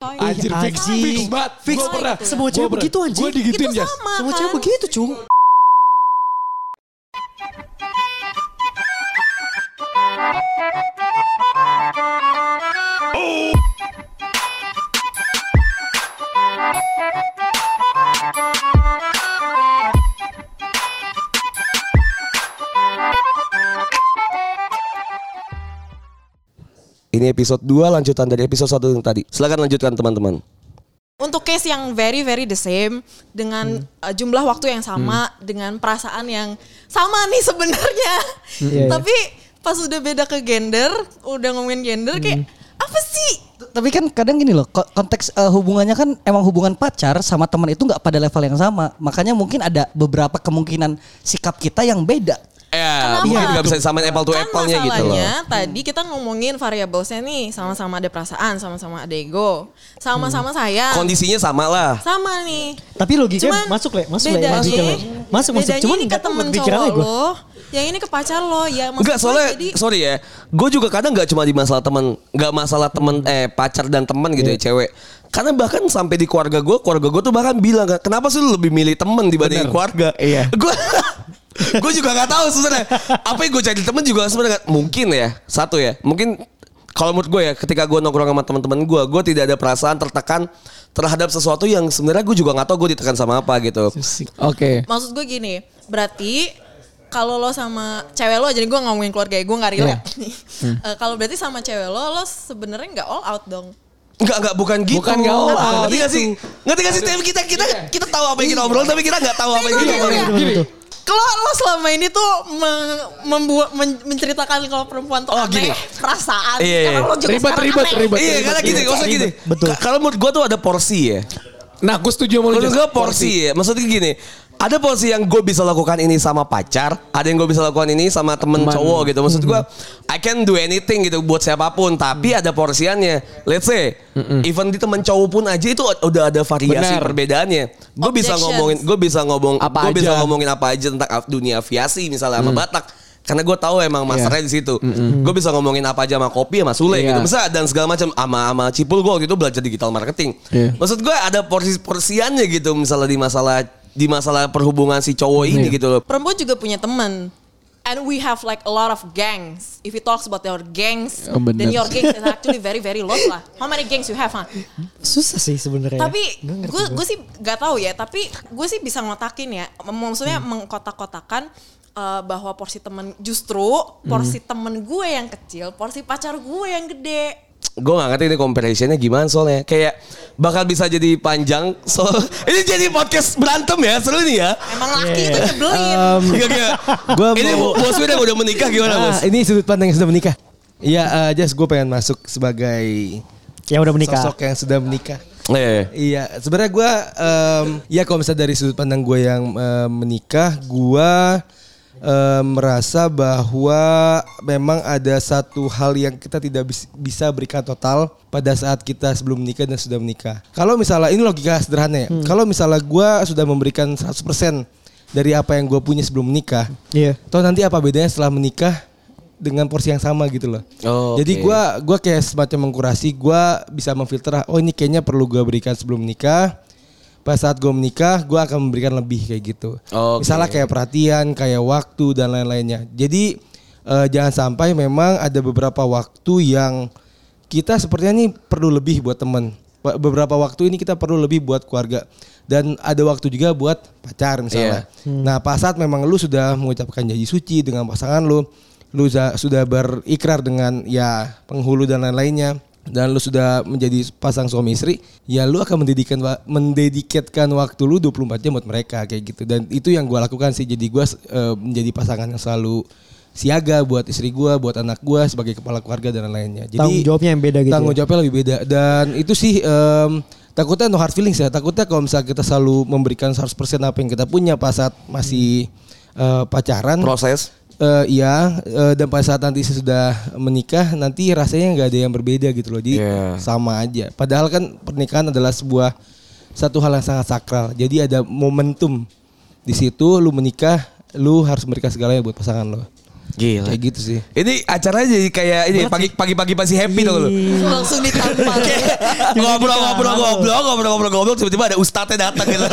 Anjir, fix, fix banget. Fix. Gua pernah. Semua cewek begitu, anjing. Gue digituin, Jas. sama Semua kan? cewek begitu, cung. Ini episode 2 lanjutan dari episode 1 yang tadi. Silakan lanjutkan teman-teman. Untuk case yang very very the same dengan uh, jumlah waktu yang sama dengan perasaan yang sama nih sebenarnya. Iya, iya. Tapi pas udah beda ke gender, udah ngomongin gender kayak apa sih? Tapi kan kadang gini loh, ko- konteks eh, hubungannya kan emang hubungan pacar sama teman itu nggak pada level yang sama. Makanya mungkin ada beberapa kemungkinan sikap kita yang beda. Ya, Kenapa? mungkin nggak bisa disamain apple to kan apple-nya gitu loh. masalahnya tadi kita ngomongin variablesnya nih sama-sama ada perasaan, sama-sama ada ego, sama-sama sayang, Kondisinya sama lah. sama nih. Tapi logikanya Cuman masuk le, masuk le, masuk le. Masuk masuk. Cuman ini ke temen pikirannya cowok gue. lo, yang ini ke pacar lo ya. Enggak soalnya jadi, sorry ya, gue juga kadang nggak cuma di masalah teman, nggak masalah teman eh pacar dan teman gitu ya cewek. Karena bahkan sampai di keluarga gue, keluarga gue tuh bahkan bilang kenapa sih lu lebih milih teman dibanding Bener. keluarga? Iya. Gue gue juga nggak tahu sebenarnya. Apa yang gue cari temen juga sebenarnya mungkin ya satu ya, mungkin kalau menurut gue ya ketika gue nongkrong sama teman-teman gue, gue tidak ada perasaan tertekan terhadap sesuatu yang sebenarnya gue juga nggak tahu gue ditekan sama apa gitu. Oke. maksud gue gini, berarti kalau lo sama cewek lo, jadi gue ngomongin keluarga gue nggak relate Iya. nih. Eh, kalau berarti sama cewek lo, lo sebenarnya nggak all out dong. Enggak, enggak, bukan gitu. Bukan nggak all out. Ngerti gak sih? Ngerti gak sih? Tapi kita, kita, kita tahu apa yang kita obrol, tapi kita nggak tahu apa yang kita obrol. Kalau lo selama ini tuh me- membuat men- menceritakan kalau perempuan tuh Oh, aneh, gini. perasaan, Iya, iya. karena lo juga Ribet, sekarang ribet, aneh. ribet. Iya, karena gini, maksudnya gini. Betul. Ka- Kalau menurut gue tuh ada porsi ya. Nah, gue setuju sama lu. Menurut gue porsi ya. Maksudnya gini. Ada porsi yang gue bisa lakukan ini sama pacar, ada yang gue bisa lakukan ini sama temen Teman. cowok gitu. Maksud gue, I can do anything gitu buat siapa pun, tapi ada porsiannya. Let's say, even di temen cowok pun aja itu udah ada variasi Benar. perbedaannya. Gue bisa ngomongin, gue bisa ngomong, Apa gue bisa ngomongin apa aja tentang dunia aviasi misalnya sama Batak. Karena gue tahu emang masternya di situ. Gue bisa ngomongin apa aja sama kopi sama Sule Iya. gitu. Misalnya dan segala macam sama sama Cipul gue waktu itu belajar digital marketing. Iya. Maksud gue ada porsi-porsiannya gitu misalnya di masalah di masalah perhubungan si cowok ini Iya. gitu loh. Perempuan juga punya teman. And we have like a lot of gangs. If we talks about your gangs, Oh, bener. then your gangs is actually very very lost lah. How many gangs you have, huh? Susah sih sebenarnya. Tapi gue gua. gue sih gak tahu ya. Tapi gue sih bisa ngotakin ya. Maksudnya mengkotak-kotakan eh, bahwa porsi temen justru porsi temen gue yang kecil, porsi pacar gue yang gede. Gue gak ngerti ini comparisonnya gimana soalnya. Kayak bakal bisa jadi panjang. So ini jadi podcast berantem ya seru nih ya. Emang laki itu nyebelin. Gak, gak. Gua ini mau- bos gue yang udah menikah gimana bos? Ah, ini sudut pandang yang sudah menikah. Iya, eh, Jas, gue pengen masuk sebagai yang udah menikah. sosok yang sudah menikah. Eh, Iya, sebenarnya gue, em, ya kalau misalnya dari sudut pandang gue yang em, menikah, gue em, merasa bahwa memang ada satu hal yang kita tidak bis- bisa berikan total pada saat kita sebelum menikah dan sudah menikah. Kalau misalnya ini logika sederhana ya, kalau misalnya gue sudah memberikan 100% dari apa yang gue punya sebelum menikah, Iya. toh nanti apa bedanya setelah menikah dengan porsi yang sama gitu loh. Oh, Jadi oke. gua gua kayak semacam mengkurasi, gua bisa memfilter oh ini kayaknya perlu gua berikan sebelum menikah. Pas saat gue menikah, gua akan memberikan lebih kayak gitu. Oke. Misalnya kayak perhatian, kayak waktu dan lain-lainnya. Jadi eh, jangan sampai memang ada beberapa waktu yang kita sepertinya nih perlu lebih buat temen. Be- Beberapa waktu ini kita perlu lebih buat keluarga dan ada waktu juga buat pacar misalnya. Nah, pas saat memang lu sudah mengucapkan janji suci dengan pasangan lu, lu sudah berikrar dengan ya penghulu dan lain-lainnya dan lu sudah menjadi pasang suami istri, ya lu akan mendedikan mendedikatkan waktu lu 24 jam buat mereka kayak gitu. Dan itu yang gua lakukan sih. Jadi gua eh, menjadi pasangan yang selalu siaga buat istri gua, buat anak gua sebagai kepala keluarga dan lain-lainnya. Jadi Tanggung jawabnya yang beda gitu Tanggung ya? jawabnya lebih beda dan itu sih em, takutnya no hard feelings ya. Takutnya kalau misalnya kita selalu memberikan 100% apa yang kita punya pas saat masih eh, pacaran proses. Eh, iya eh, dan pada saat nanti sudah menikah nanti rasanya nggak ada yang berbeda gitu loh. Jadi Iya. sama aja. Padahal kan pernikahan adalah sebuah satu hal yang sangat sakral. Jadi ada momentum di situ lu menikah lu harus memberikan segalanya buat pasangan lo Gila. Kayak gitu sih. Ini acaranya jadi kayak ini pagi pagi pagi pasti happy tuh lu. Langsung ditampar. ngobrol ngobrol ngobrol ngobrol ngobrol ngobrol tiba-tiba ada ustadznya datang gitu.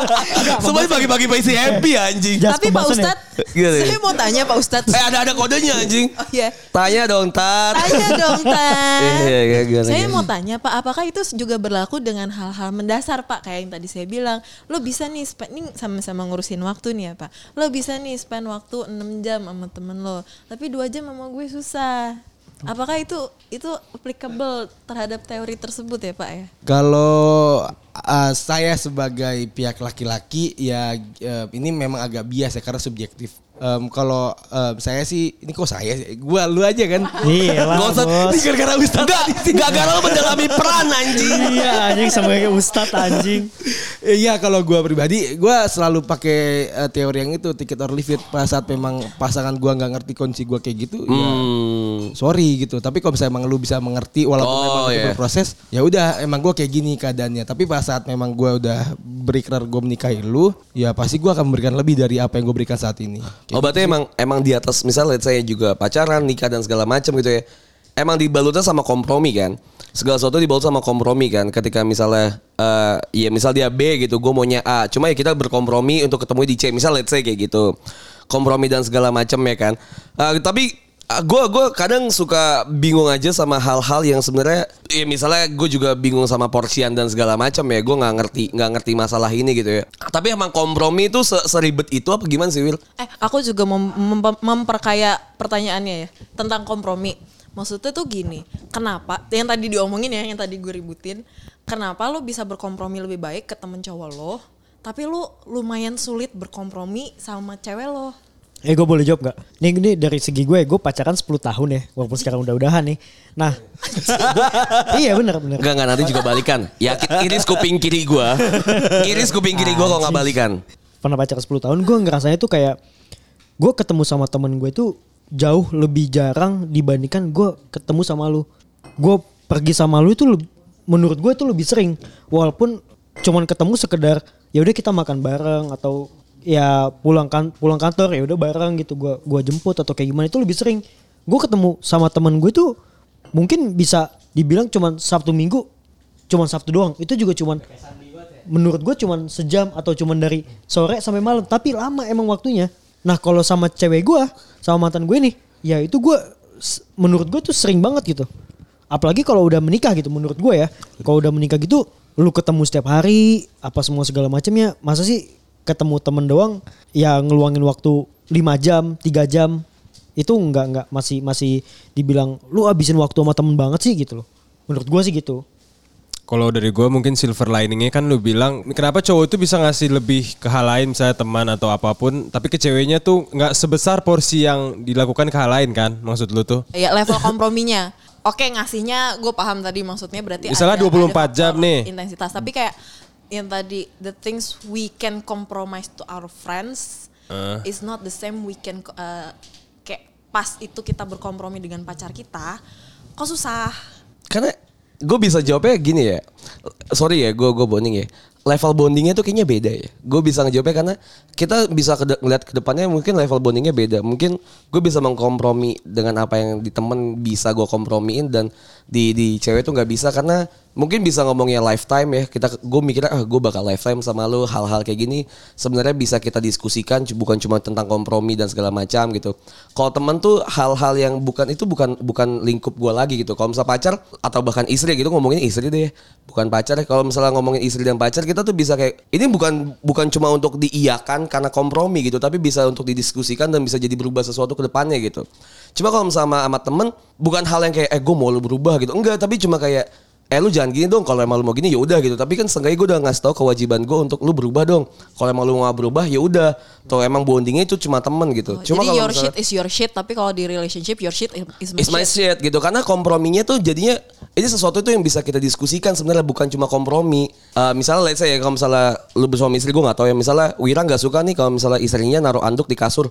Semuanya pagi-pagi pasti happy anjing. Tapi Pak? Ustadz, Gila deh. saya mau tanya Pak Ustadz. Eh ada ada kodenya anjing. Oh iya. Tanya dong tat. Tanya dong, Tan. Iya, iya, Saya mau tanya, Pak, apakah itu juga berlaku dengan hal-hal mendasar, Pak? Kayak yang tadi saya bilang, lo bisa nih spend, sama-sama ngurusin waktu nih ya, Pak. Lo bisa nih spend waktu 6 jam sama temen lo, tapi dua jam sama gue susah. Apakah itu itu applicable terhadap teori tersebut ya, Pak ya? Kalau uh, saya sebagai pihak laki-laki ya uh, ini memang agak bias ya karena subjektif. Um, kalau um, saya sih ini kok saya sih? Gua lu aja kan. Iya lah Gak usah, bos. ini gara-gara Ustadz Enggak, enggak gara lo mendalami peran anjing Iya anjing sebagai ustadz anjing. Iya kalau gua pribadi gua selalu pakai uh, teori yang itu ticket or leave it pada saat memang pasangan gua nggak ngerti kondisi gua kayak gitu ya Hmm. sorry gitu tapi kalau misalnya emang lu bisa mengerti walaupun Oh, memang itu iya. berproses ya udah emang gua kayak gini keadaannya tapi pada saat memang gua udah berikrar gua menikahi lu ya pasti gua akan memberikan lebih dari apa yang gua berikan saat ini Oh berarti emang emang di atas misalnya saya juga pacaran, nikah dan segala macam gitu ya. Emang dibalutnya sama kompromi kan. Segala sesuatu dibalut sama kompromi kan. Ketika misalnya eh ya misal dia B gitu, gue maunya A. Cuma ya kita berkompromi untuk ketemu di C. Misal let's say kayak gitu. Kompromi dan segala macam ya kan. Eh, tapi gue gue kadang suka bingung aja sama hal-hal yang sebenarnya ya misalnya gue juga bingung sama porsian dan segala macam ya gue nggak ngerti nggak ngerti masalah ini gitu ya tapi emang kompromi itu se- seribet itu apa gimana sih Will? Eh, aku juga mem- mem- memperkaya pertanyaannya ya tentang kompromi. Maksudnya tuh gini, kenapa yang tadi diomongin ya, yang tadi gue ributin, kenapa lo bisa berkompromi lebih baik ke temen cowok lo, tapi lo lumayan sulit berkompromi sama cewek lo. Eh gue boleh jawab gak? Nih ini dari segi gue, gue pacaran 10 tahun ya. Walaupun sekarang udah-udahan nih. Nah. iya bener bener. Enggak enggak nanti juga balikan. Ya iris kuping kiri gua. Iris kuping kiri gua kalau nggak balikan. Pernah pacaran 10 tahun, gue ngerasanya tuh kayak. Gue ketemu sama temen gue tuh jauh lebih jarang dibandingkan gue ketemu sama lu. Gue pergi sama lu itu menurut gue tuh lebih sering. Walaupun cuman ketemu sekedar ya udah kita makan bareng atau ya pulang kan pulang kantor ya udah bareng gitu gua gua jemput atau kayak gimana itu lebih sering. Gue ketemu sama temen gue tuh mungkin bisa dibilang cuman sabtu minggu cuman sabtu doang. Itu juga cuman menurut gue cuman sejam atau cuman dari sore sampai malam tapi lama emang waktunya. Nah kalau sama cewek gue sama mantan gue nih ya itu gue menurut gue tuh sering banget gitu. Apalagi kalau udah menikah gitu menurut gue ya. Kalau udah menikah gitu lu ketemu setiap hari apa semua segala macamnya masa sih ketemu temen doang ya ngeluangin waktu 5 jam 3 jam itu enggak enggak masih masih dibilang lu abisin waktu sama temen banget sih gitu loh menurut gue sih gitu Kalau dari gue mungkin silver liningnya kan lu bilang kenapa cowok itu bisa ngasih lebih ke hal lain misalnya teman atau apa pun tapi ke ceweknya tuh nggak sebesar porsi yang dilakukan ke hal lain kan maksud lu tuh Ya level komprominya. Oke ngasihnya gue paham tadi maksudnya berarti Misalnya ada, 24 ada jam nih. Intensitas tapi kayak yang tadi the things we can compromise to our friends is not the same we can uh, kayak pas itu kita berkompromi dengan pacar kita kok susah. Karena gue bisa jawabnya gini ya. Sorry ya, gue gue bonding ya. Level bondingnya tuh kayaknya beda ya. Gue bisa ngejawabnya karena kita bisa kede- ngeliat ke depannya mungkin level bondingnya beda. Mungkin gue bisa mengkompromi dengan apa yang di temen bisa gue kompromiin dan di di cewek tuh nggak bisa karena mungkin bisa ngomongnya lifetime ya. Kita gue mikirnya ah gue bakal lifetime sama lu hal-hal kayak gini sebenarnya bisa kita diskusikan bukan cuma tentang kompromi dan segala macam gitu. Kalau temen tuh hal-hal yang bukan itu bukan bukan lingkup gue lagi gitu. Kalau misal pacar atau bahkan istri gitu ngomongin istri deh, bukan pacar. Kalau misalnya ngomongin istri dan pacar kita tuh bisa kayak ini bukan bukan cuma untuk diiyakan karena kompromi gitu, tapi bisa untuk didiskusikan dan bisa jadi berubah sesuatu ke depannya gitu. Cuma kalau sama, sama temen bukan hal yang kayak eh gue mau lu berubah gitu, enggak. Tapi cuma kayak eh lu jangan gini dong kalau emang lu mau gini ya udah gitu. Tapi kan seenggaknya gue udah ngasih tau kewajiban gue untuk lu berubah dong. Kalau emang lu mau berubah ya udah. Tuh emang bondingnya itu cuma temen gitu. Oh, cuma Jadi your misalnya- shit is your shit tapi kalau di relationship your shit is my It's my shit. shit gitu. Karena komprominya tuh jadinya ini sesuatu itu yang bisa kita diskusikan sebenarnya bukan cuma kompromi. Eh, misalnya let's say ya kalau misalnya lu bersuami istri gue nggak tahu ya. Misalnya Wira nggak suka nih kalau misalnya istrinya naruh anduk di kasur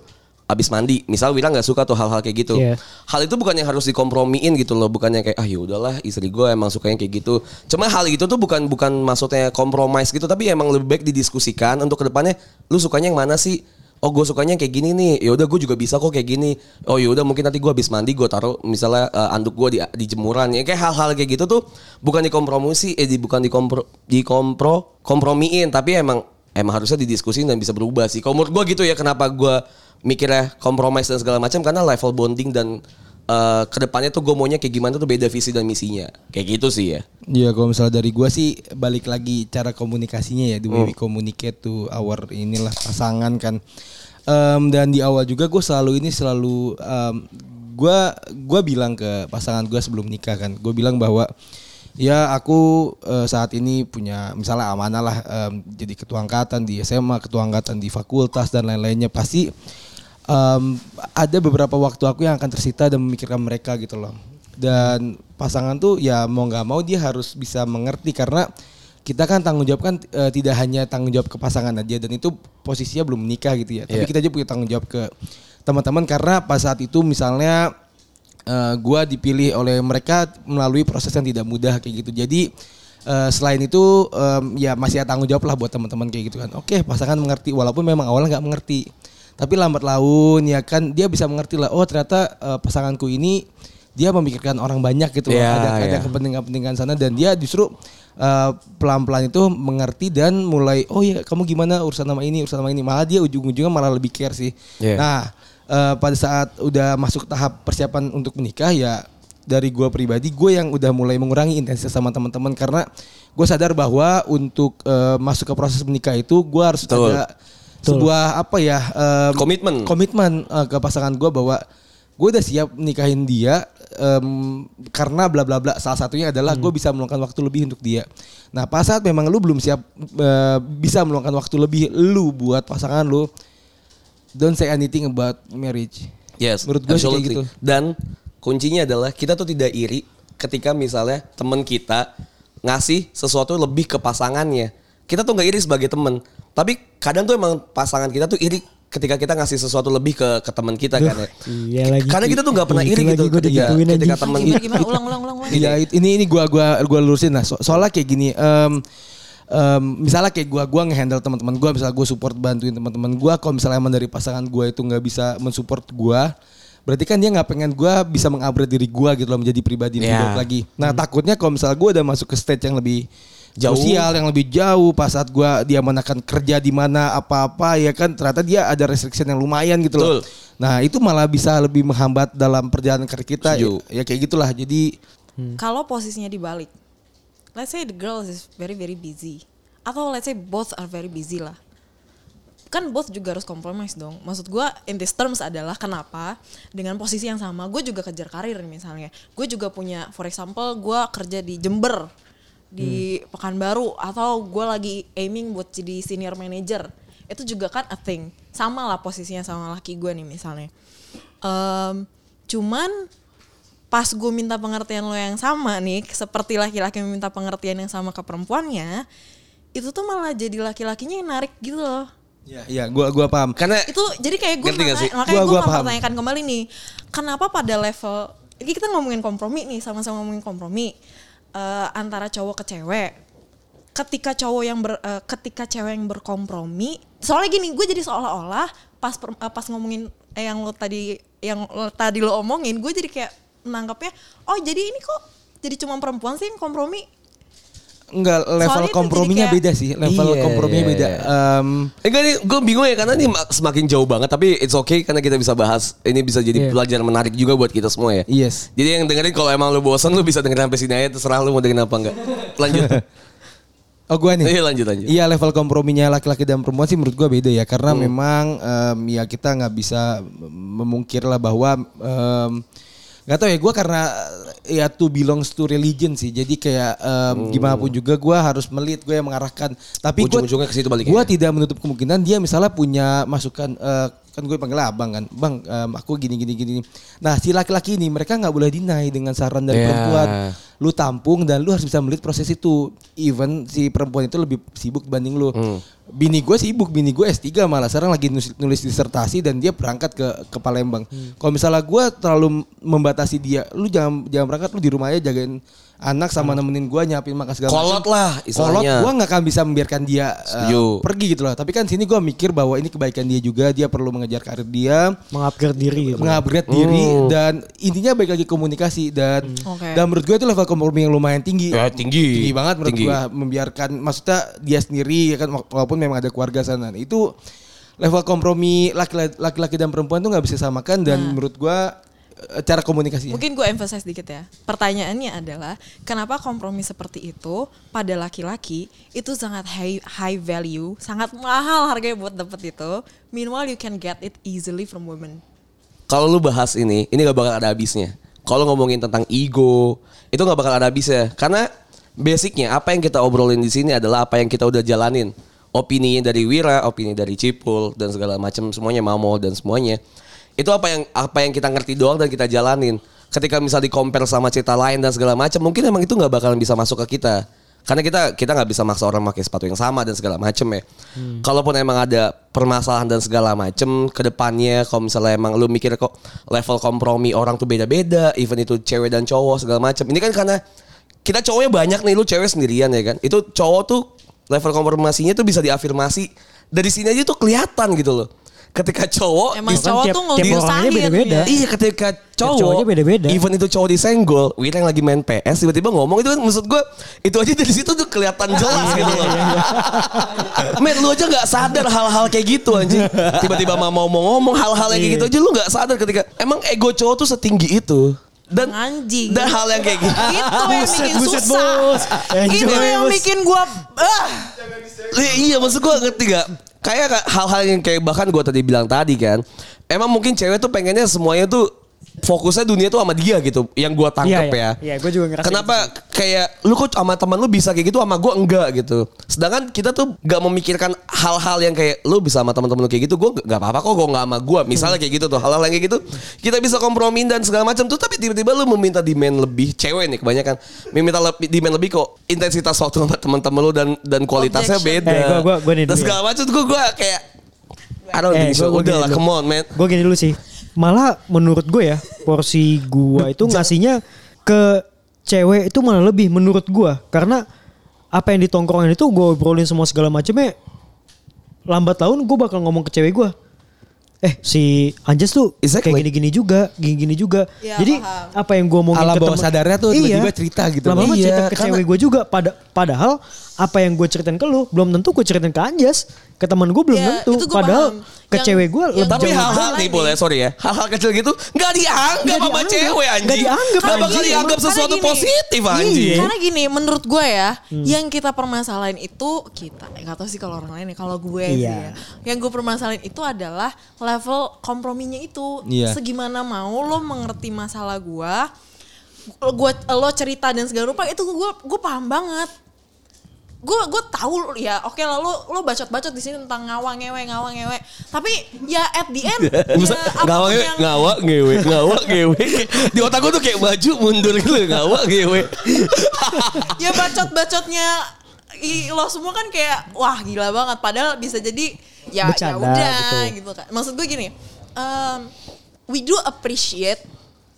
abis mandi. Misal Wira nggak suka tuh hal-hal kayak gitu. Iya. Hal itu bukan yang harus dikompromiin gitu loh, bukannya kayak ah ya udahlah istri gue emang sukanya kayak gitu. Cuma hal itu tuh bukan bukan maksudnya kompromis gitu, tapi emang lebih baik didiskusikan untuk ke depannya lu sukanya yang mana sih? oh gue sukanya kayak gini nih ya udah gue juga bisa kok kayak gini oh ya udah mungkin nanti gue habis mandi gue taruh misalnya eh, anduk gue di di jemuran ya kayak hal-hal kayak gitu tuh bukan dikompromusi eh di, bukan dikompro dikompro kompromiin tapi emang emang harusnya didiskusin dan bisa berubah sih kalau menurut gue gitu ya kenapa gue mikirnya kompromis dan segala macam karena level bonding dan eh, ke depannya tuh gue maunya kayak gimana tuh beda visi dan misinya kayak gitu sih ya Iya kalau misalnya dari gua sih balik lagi cara komunikasinya ya the way we communicate to our inilah pasangan kan. Em, dan di awal juga gue selalu ini selalu em, gua gua bilang ke pasangan gua sebelum nikah kan. Gue bilang bahwa ya aku eh, saat ini punya misalnya amanah lah em, jadi ketua angkatan di SMA, ketua angkatan di fakultas dan lain-lainnya pasti em, ada beberapa waktu aku yang akan tersita dan memikirkan mereka gitu loh. Dan pasangan tuh ya mau nggak mau dia harus bisa mengerti karena kita kan tanggung jawab kan eh, tidak hanya tanggung jawab ke pasangan aja dan itu posisinya belum menikah gitu ya. Tapi Iya. kita juga punya tanggung jawab ke teman-teman karena pada saat itu misalnya eh, gua dipilih oleh mereka melalui proses yang tidak mudah kayak gitu. Jadi eh, selain itu em, ya masih ada tanggung jawab lah buat teman-teman kayak gitu kan. Oke, pasangan mengerti walaupun memang awalnya nggak mengerti. Tapi lambat laun ya kan dia bisa mengerti lah. Oh ternyata eh, pasanganku ini dia memikirkan orang banyak gitu loh. Iya, ada ada iya. kepentingan-kepentingan sana dan dia justru eh, pelan-pelan itu mengerti dan mulai oh ya kamu gimana urusan nama ini urusan nama ini malah dia ujung-ujungnya malah lebih care sih. Iya. Nah eh, pada saat udah masuk tahap persiapan untuk menikah ya dari gue pribadi gue yang udah mulai mengurangi intensitas sama teman-teman. Karena gue sadar bahwa untuk eh, masuk ke proses menikah itu gue harus Betul. ada sebuah apa ya em, Komitmen. komitmen eh, ke pasangan gue bahwa gue udah siap nikahin dia em, karena bla bla bla. Salah satunya adalah gue bisa meluangkan waktu lebih untuk dia. Nah pas saat memang lu belum siap eh, bisa meluangkan waktu lebih lu buat pasangan lu don't say anything about marriage Yes, menurut gue sih kayak gitu Dan kuncinya adalah kita tuh tidak iri ketika misalnya teman kita ngasih sesuatu lebih ke pasangannya. Kita tuh nggak iri sebagai teman, tapi kadang tuh emang pasangan kita tuh iri ketika kita ngasih sesuatu lebih ke ke teman kita kan ya. iya lagi. Karena kita tuh nggak pernah Itu iri gitu ketika, ketika teman Gimana gimana ulang ulang ulang ulang. Iya, ini ini gua gua gua lurusin lah. So- soalnya kayak gini, em, em, misalnya kayak gua gua ngehandle teman-teman gua, misalnya gua support bantuin teman-teman gua, kalau misalnya emang dari pasangan gua itu nggak bisa mensupport gua, berarti kan dia nggak pengen gua bisa mengupgrade diri gua gitu loh menjadi pribadi Iya. baik lagi. Nah, takutnya kalau misalnya gua udah masuk ke stage yang lebih Jauh. sosial yang lebih jauh pas saat gua dia menekan kerja di mana apa-apa ya kan ternyata dia ada restriction yang lumayan gitu loh. Betul. Nah, itu malah bisa lebih menghambat dalam perjalanan karir kita. Ya, Setuju. ya kayak gitulah. Jadi Kalau posisinya dibalik, let's say the girl is very very busy, atau let's say both are very busy lah, kan both juga harus compromise dong. Maksud gue in this terms adalah kenapa dengan posisi yang sama, gue juga kejar karir misalnya, gue juga punya, for example, gue kerja di Jember, di Pekanbaru, atau gue lagi aiming buat jadi senior manager, itu juga kan a thing, sama lah posisinya sama laki gue nih misalnya. Em, cuman pas gue minta pengertian lo yang sama nih seperti laki-laki meminta pengertian yang sama ke perempuannya itu tuh malah jadi laki-lakinya yang narik gitu loh. Ya, ya, gua gua paham. karena itu jadi kayak gue makanya Gua- gue mempertanyakan kembali nih kenapa pada level ini kita ngomongin kompromi nih sama-sama ngomongin kompromi eh, antara cowok ke cewek. Ketika cowok yang ber, eh, ketika cewek yang berkompromi soalnya gini gue jadi seolah-olah pas per- eh, pas ngomongin eh, yang lo tadi yang lo tadi lo omongin gue jadi kayak menangkapnya oh jadi ini kok jadi cuma perempuan sih yang kompromi Enggak level Soalnya komprominya kayak- beda sih. Level Iya, komprominya iya, beda. iya. Em, Enggak nih, gue bingung ya karena ini mak- semakin jauh banget tapi it's okay karena kita bisa bahas. Ini bisa jadi Iya. pelajaran menarik juga buat kita semua ya. yes. Jadi yang dengerin kalau emang lu bosan lu bisa dengerin sampai sini aja terserah lu mau dengerin apa enggak. Lanjut. Oh gua nih. Iya lanjut lanjut. Iya level komprominya laki-laki dan perempuan sih menurut gua beda ya karena memang em, ya kita nggak bisa memungkir lah bahwa em, nggak tahu ya gua karena ya to belongs to religion sih. Jadi kayak em, gimana pun juga gua harus melit gue yang mengarahkan. Tapi Ujung-ujungnya ke situ baliknya. gua tidak menutup kemungkinan dia misalnya punya masukan eh, kan gue panggil abang kan bang em, aku gini gini gini nah si laki-laki ini mereka nggak boleh deny dengan saran dari Iya. perempuan lu tampung dan lu harus bisa melihat proses itu even si perempuan itu lebih sibuk dibanding lu bini gue sibuk, bini gue S3 malah sekarang lagi nulis, nulis disertasi dan dia berangkat ke ke Palembang. Kalau misalnya gue terlalu membatasi dia, lu jangan jangan berangkat lu di rumah aja jagain anak sama nemenin gue nyiapin makan segala Kolot macam. lah, Kolot gue nggak akan bisa membiarkan dia uh, Setuju. pergi gitu loh. Tapi kan sini gue mikir bahwa ini kebaikan dia juga, dia perlu mengejar karir dia Mengupgrade diri gitu. mengupgrade diri dan intinya baik lagi komunikasi dan Oke. dan menurut gue itu level kompromi yang lumayan tinggi Ya, tinggi. tinggi banget menurut Tinggi. gue membiarkan maksudnya dia sendiri ya kan walaupun memang ada keluarga sana Nah, itu level kompromi laki- laki-laki dan perempuan tuh nggak bisa samakan dan menurut gue cara komunikasinya Mungkin gue emphasize dikit ya. Pertanyaannya adalah kenapa kompromi seperti itu pada laki-laki itu sangat high, high value, sangat mahal harganya buat dapet itu. Meanwhile you can get it easily from women. Kalau lu bahas ini, ini gak bakal ada habisnya. Kalau ngomongin tentang ego, itu gak bakal ada habisnya. Karena basicnya apa yang kita obrolin di sini adalah apa yang kita udah jalanin. Opini dari Wira, opini dari Cipul dan segala macam semuanya Mamo dan semuanya. Itu apa yang apa yang kita ngerti doang dan kita jalanin. Ketika misal di compare sama cerita lain dan segala macam, mungkin emang itu nggak bakalan bisa masuk ke kita. Karena kita kita nggak bisa maksa orang pakai sepatu yang sama dan segala macam ya. Kalaupun emang ada permasalahan dan segala macam ke depannya, kalau misalnya emang lu mikir kok level kompromi orang tuh beda-beda, even itu cewek dan cowok segala macam. Ini kan karena kita cowoknya banyak nih, lu cewek sendirian ya kan. Itu cowok tuh level kompromasinya tuh bisa diafirmasi dari sini aja tuh kelihatan gitu loh. Ketika cowok Emang Kan cowok tiap- tuh tiap orangnya ngelusahin beda-beda. ya. Iya ketika cowok beda-beda. Even itu cowok disenggol Wira yang lagi main PS Tiba-tiba ngomong itu kan Maksud gue Itu aja dari situ tuh kelihatan jelas gitu loh Men lu aja gak sadar hal-hal kayak gitu anjing Tiba-tiba mau ngomong ngomong Hal-hal yang kayak gitu aja Lu gak sadar ketika Emang ego cowok tuh setinggi itu dan Anjing. dan hal yang kayak gitu Itu yang bikin buset, susah. bos. Itu yang bos. bikin gua ah. Iya, iya maksud gue ngerti gak? Kayak ka- hal-hal yang kayak bahkan gue tadi bilang tadi kan. Emang mungkin cewek tuh pengennya semuanya tuh fokusnya dunia tuh sama dia gitu. Yang gue tangkep Iya, iya. ya. Iya, gua juga ngerasa Kenapa kayak lu kok sama teman lu bisa kayak gitu sama gue enggak gitu. Sedangkan kita tuh gak memikirkan hal-hal yang kayak lu bisa sama teman-teman lu kayak gitu. Gue gak apa-apa kok gue gak sama gue. Misalnya kayak gitu tuh hal-hal yang kayak gitu. Kita bisa kompromi dan segala macam tuh. Tapi tiba-tiba lu meminta demand lebih. Cewek nih kebanyakan. Meminta lebih, demand lebih kok. Intensitas waktu sama teman-teman lu dan dan kualitasnya Objection. beda. Eh, gua- gua- gua nih Dan ya. segala macam tuh gue gue kayak I don't Eh, think so. Udah lah, come on man. Gue gini dulu sih. Malah menurut gue ya porsi gua itu ngasihnya ke cewek itu malah lebih menurut gua karena apa yang di tongkrongan itu gue obrolin semua segala macamnya lambat laun gue bakal ngomong ke cewek gua eh si Anjas tuh Exactly. kayak gini-gini juga, gini-gini juga. Ya, Jadi paham. apa yang gue omongin Alam ke bawah temen- sadarnya tuh tiba-tiba cerita gitu. Lama-lama Iya, cerita ke karena- cewek gue juga. Pada, padahal apa yang gue ceritain ke lu belum tentu gue ceritain ke Anjas, ke teman gue belum Ya, tentu. Padahal paham. ke Yang- cewek gue lebih Tapi hal-hal nih boleh sorry ya. Hal-hal kecil gitu nggak dianggap Nggak sama dianggap. cewek anjing. Nggak dianggap, Nggak bakal dianggap Karena sesuatu gini. positif anjing. Iya. Karena gini, menurut gue ya, yang kita permasalahin itu kita, nggak tahu sih kalau orang lain ya, kalau gue sih Iya. ya, yang gue permasalahin itu adalah level komprominya itu. Iya. Segimana mau lo mengerti masalah gue, gue lo cerita dan segala rupa itu gue gue paham banget. Gue gue tahu ya, oke lah lo lo bacot-bacot di sini tentang ngawang ngewe ngawang ngewe. Tapi ya at the end, ya, apa pun ngawak yang ngawak ngewe ngawak ngewe. Di otak gue tuh kayak maju mundur gitu ngawak ngewe. Ya bacot-bacotnya i- lo semua kan kayak wah gila banget. Padahal bisa jadi ya ya udah gitu kan maksud gue gini um, we do appreciate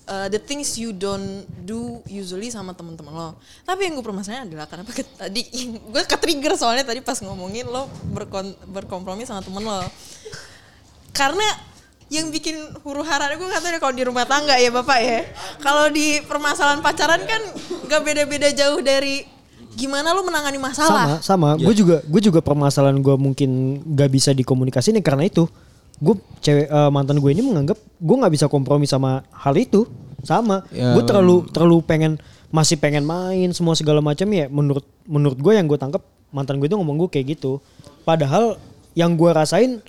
uh, the things you don't do usually sama teman-teman lo. Tapi yang gue permasalahan adalah kenapa ke, tadi gue ke trigger soalnya tadi pas ngomongin lo berkon, berkompromi sama temen lo. Karena yang bikin huru hara gue katanya kalau di rumah tangga ya bapak ya. Kalau di permasalahan pacaran kan gak beda-beda jauh dari gimana lo menangani sama masalah sama gue juga gue juga permasalahan gue mungkin gak bisa dikomunikasiin ya karena itu gue cewek eh, mantan gue ini menganggap gue nggak bisa kompromi sama hal itu. Sama. Ya, gue terlalu terlalu pengen masih pengen main semua segala macam ya menurut menurut gue yang gue tangkap mantan gue itu ngomong gue kayak gitu. Padahal yang gue rasain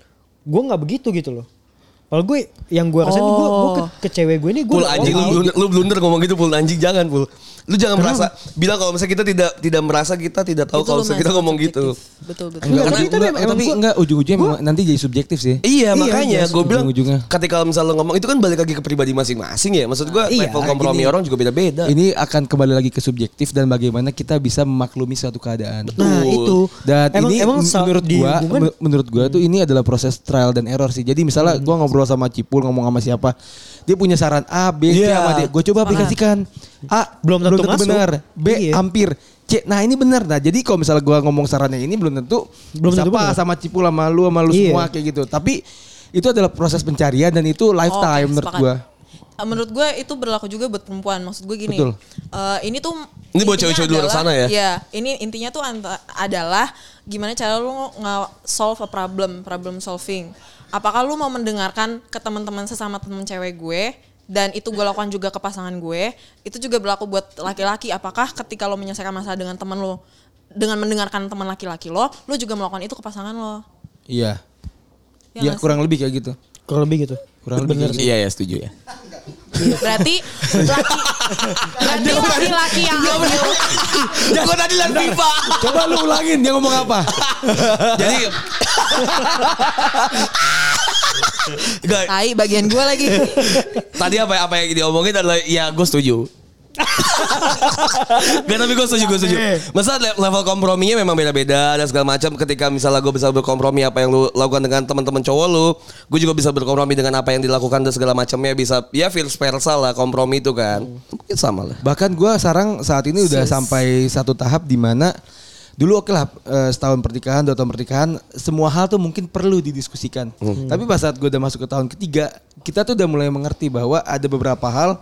gue nggak begitu gitu loh Kalau gue yang gue rasain gue gue ke, ke cewek gue ini gue Pul anjing lu lu blunder ngomong gitu pul anjing jangan pul. Lu jangan merasa bilang kalau misalnya kita tidak tidak merasa kita tidak tahu kalau misalnya kita ngomong gitu. subjektif. Betul betul. Enggak, tapi enggak, emang tapi gua- enggak ujung-ujungnya memang nanti jadi subjektif sih. Iya, makanya iya, gue bilang ujung-ujungnya. ketika misalnya lo ngomong itu kan balik lagi ke pribadi masing-masing ya. Maksud gue Iya, level kompromi gini. orang juga beda-beda. Ini akan kembali lagi ke subjektif dan bagaimana kita bisa memaklumi suatu keadaan. Nah itu Dan emang, ini emang menurut me- menurut gua tuh ini adalah proses trial dan error sih. Jadi misalnya gua ngobrol sama Cipul ngomong sama siapa, dia punya saran A, B, C Iya. sama D. Gue coba aplikasikan. A Belum tentu masuk. benar, B Iya. hampir, C. Nah, ini benar. Nah, jadi kalau misalnya gua ngomong sarannya ini belum tentu Belum tentu sama Cipul sama lu sama lu Iya. semua kayak gitu. Tapi itu adalah proses pencarian dan itu lifetime Oke, menurut sepakat. gua. Eh, Menurut gue itu berlaku juga buat perempuan. Maksud gue gini. Betul. eh, ini tuh Ini buat cewek-cewek di luar sana ya? Iya, ini intinya tuh adalah gimana cara lu nggak solve a problem, problem solving. Apakah lu mau mendengarkan ke teman-teman sesama temen cewek gue dan itu gue lakukan juga ke pasangan gue, itu juga berlaku buat laki-laki. Apakah ketika lo menyelesaikan masalah dengan teman lo, dengan mendengarkan teman laki-laki lo, lo juga melakukan itu ke pasangan lo? Iya. Ya Iya, sih? kurang lebih kayak gitu. kurang lebih gitu. Kurang lebih gitu. Iya ya setuju ya. Berarti laki berarti laki-laki yang ambil Gue tadi liat FIFA. Coba lu ulangin dia ngomong apa? Jadi Gak, tai bagian gue lagi. tadi apa apa yang diomongin adalah ya gue setuju. Gak tapi gue setuju gue setuju. Masa le- level komprominya memang beda-beda dan segala macam. Ketika misalnya gue bisa berkompromi apa yang lu lakukan dengan teman-teman cowok lu, gue juga bisa berkompromi dengan apa yang dilakukan dan segala macamnya bisa ya vice versa lah kompromi itu kan. Mungkin sama lah. Bahkan gue sekarang saat ini udah sampai satu tahap di mana dulu oke lah eh, setahun pernikahan, dua tahun pernikahan, semua hal tuh mungkin perlu didiskusikan. Tapi pas saat gue udah masuk ke tahun ketiga, kita tuh udah mulai mengerti bahwa ada beberapa hal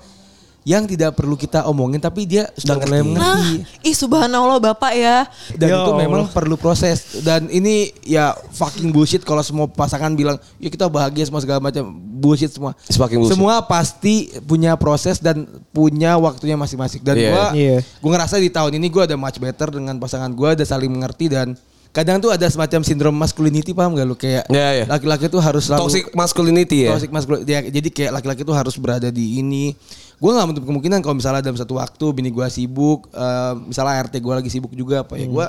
yang tidak perlu kita omongin tapi dia sudah mulai Nah, mengerti. ih subhanallah Bapak ya. Dan Ya itu memang Allah. perlu proses dan ini ya fucking bullshit kalau semua pasangan bilang ya kita bahagia semua segala macam bullshit semua. Bullshit. Semua pasti punya proses dan punya waktunya masing-masing dan Iya. gua Iya. gua ngerasa di tahun ini gua ada much better dengan pasangan gua ada saling mengerti dan kadang tuh ada semacam sindrom masculinity paham gak lu kayak Iya, iya. laki-laki tuh harus selalu Toxic masculinity ya. Toxic masculinity. Ya, jadi kayak laki-laki tuh harus berada di ini. Gue nggak menutup kemungkinan kalau misalnya dalam satu waktu bini gue sibuk, eh, misalnya RT gue lagi sibuk juga apa ya gue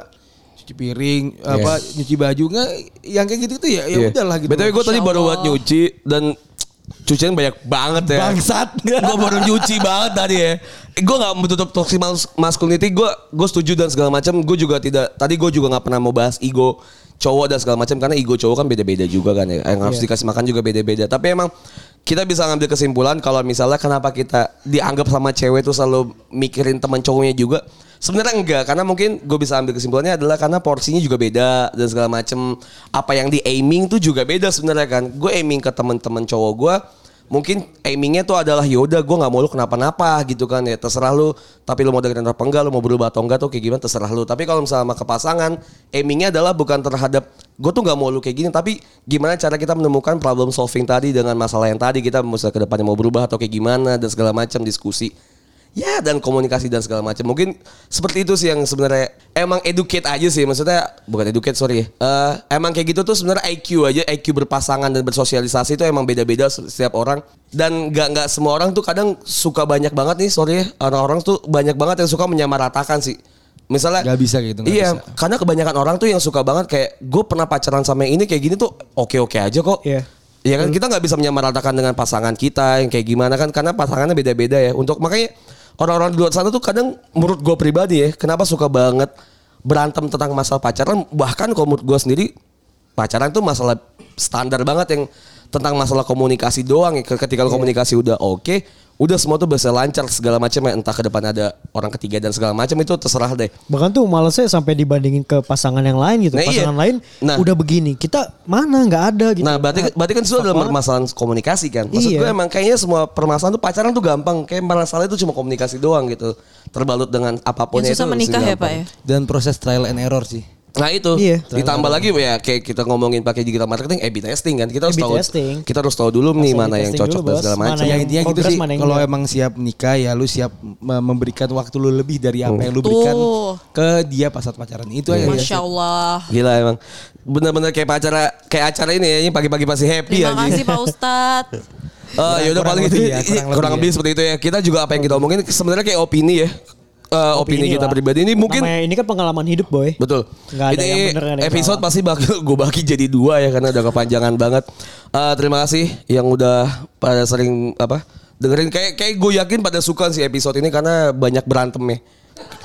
cuci piring, apa nyuci baju nggak, yang kayak gitu tuh ya ya Iya. udahlah gitu. BTW gue tadi baru buat nyuci dan cucian banyak banget ya. Bangsat. gue baru nyuci banget tadi ya. Gue nggak menutup toxic mas- masculinity. Gue gue setuju dan segala macam. Gue juga tidak. Tadi gue juga nggak pernah mau bahas ego cowok dan segala macam karena ego cowok kan beda-beda juga kan ya. Yang harus dikasih makan juga beda-beda. Tapi emang kita bisa ngambil kesimpulan kalau misalnya kenapa kita dianggap sama cewek tuh selalu mikirin teman cowoknya juga. Sebenarnya enggak karena mungkin gue bisa ambil kesimpulannya adalah karena porsinya juga beda dan segala macam apa yang di aiming tuh juga beda sebenarnya kan. Gue aiming ke teman-teman cowok gue mungkin aimingnya tuh adalah yaudah gue nggak mau lu kenapa-napa gitu kan ya terserah lu. Tapi lu mau dengerin apa enggak lu mau berubah atau enggak tuh kayak gimana terserah lu. Tapi kalau misalnya sama ke pasangan aimingnya adalah bukan terhadap gue tuh nggak mau lu kayak gini tapi gimana cara kita menemukan problem solving tadi dengan masalah yang tadi kita misalnya ke depannya mau berubah atau kayak gimana dan segala macam diskusi Ya dan komunikasi dan segala macam. Mungkin seperti itu sih yang sebenarnya emang educate aja sih. Maksudnya bukan educate sorry. ya. Eh emang kayak gitu tuh sebenarnya IQ aja, IQ berpasangan dan bersosialisasi itu emang beda-beda setiap orang. Dan nggak nggak semua orang tuh kadang suka banyak banget nih sorry ya. Orang-orang tuh banyak banget yang suka menyamaratakan sih. Misalnya Nggak bisa gitu, nggak Iya, bisa. karena kebanyakan orang tuh yang suka banget kayak gue pernah pacaran sama yang ini kayak gini tuh oke-oke aja kok. Iya. Ya kan kita nggak bisa menyamaratakan dengan pasangan kita yang kayak gimana kan karena pasangannya beda-beda ya. Untuk makanya orang-orang di luar sana tuh kadang menurut gue pribadi ya kenapa suka banget berantem tentang masalah pacaran bahkan kalau menurut gue sendiri pacaran tuh masalah standar banget yang tentang masalah komunikasi doang ya. Ketika lo komunikasi udah oke, udah semua tuh bisa lancar segala macam ya entah ke depan ada orang ketiga dan segala macam itu terserah deh. Bahkan tuh malesnya sampai dibandingin ke pasangan yang lain gitu. Nah, iya. pasangan lain Nah. udah begini. Kita mana nggak ada gitu. Nah, berarti berarti kan itu adalah permasalahan komunikasi kan. Maksud Iya. gue emang kayaknya semua permasalahan tuh pacaran tuh gampang. Kayak masalah itu cuma komunikasi doang gitu. Terbalut dengan apa pun Yang susah menikah ya Pak ya. Dan proses trial and error sih. Nah itu Iya. ditambah lagi ya kayak kita ngomongin pakai digital marketing A/B testing kan kita harus tahu testing. kita harus tahu dulu nih mana yang cocok dulu, dan segala macam. Ya yang intinya gitu sih. Kalau emang siap nikah ya lu siap me- memberikan waktu lu lebih dari apa yang lu berikan Tuh. ke dia pas saat pacaran. Itu aja. Masya Allah. Gila emang bener-bener kayak acara kayak acara ini ya ini pagi-pagi pasti happy Terima anjing. kasih Pak Ustadz. Eh, ya udah Kurang paling itu ya, kurang, kurang lebih lebih ya. seperti itu ya. Kita juga apa yang kita omongin sebenarnya kayak opini ya. Eh, opini, kita lah. pribadi ini mungkin Namanya ini kan pengalaman hidup boy. Betul. Nggak ada Ini yang bener, ada episode pasti bakal gue bagi jadi dua ya karena udah kepanjangan banget. Eh, terima kasih yang udah pada sering apa dengerin kayak kayak gue yakin pada suka sih episode ini karena banyak berantem ya.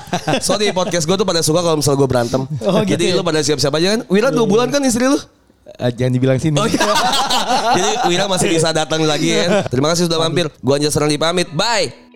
so di podcast gue tuh pada suka kalau misalnya gue berantem. Oh, gitu Jadi ya? lu pada siap-siap aja kan. Wira dua bulan kan istri lu? Eh, jangan dibilang sini. Oh iya. Jadi Wira masih bisa datang lagi kan. Terima kasih sudah mampir. Gua Anjas Serang dipamit. Bye.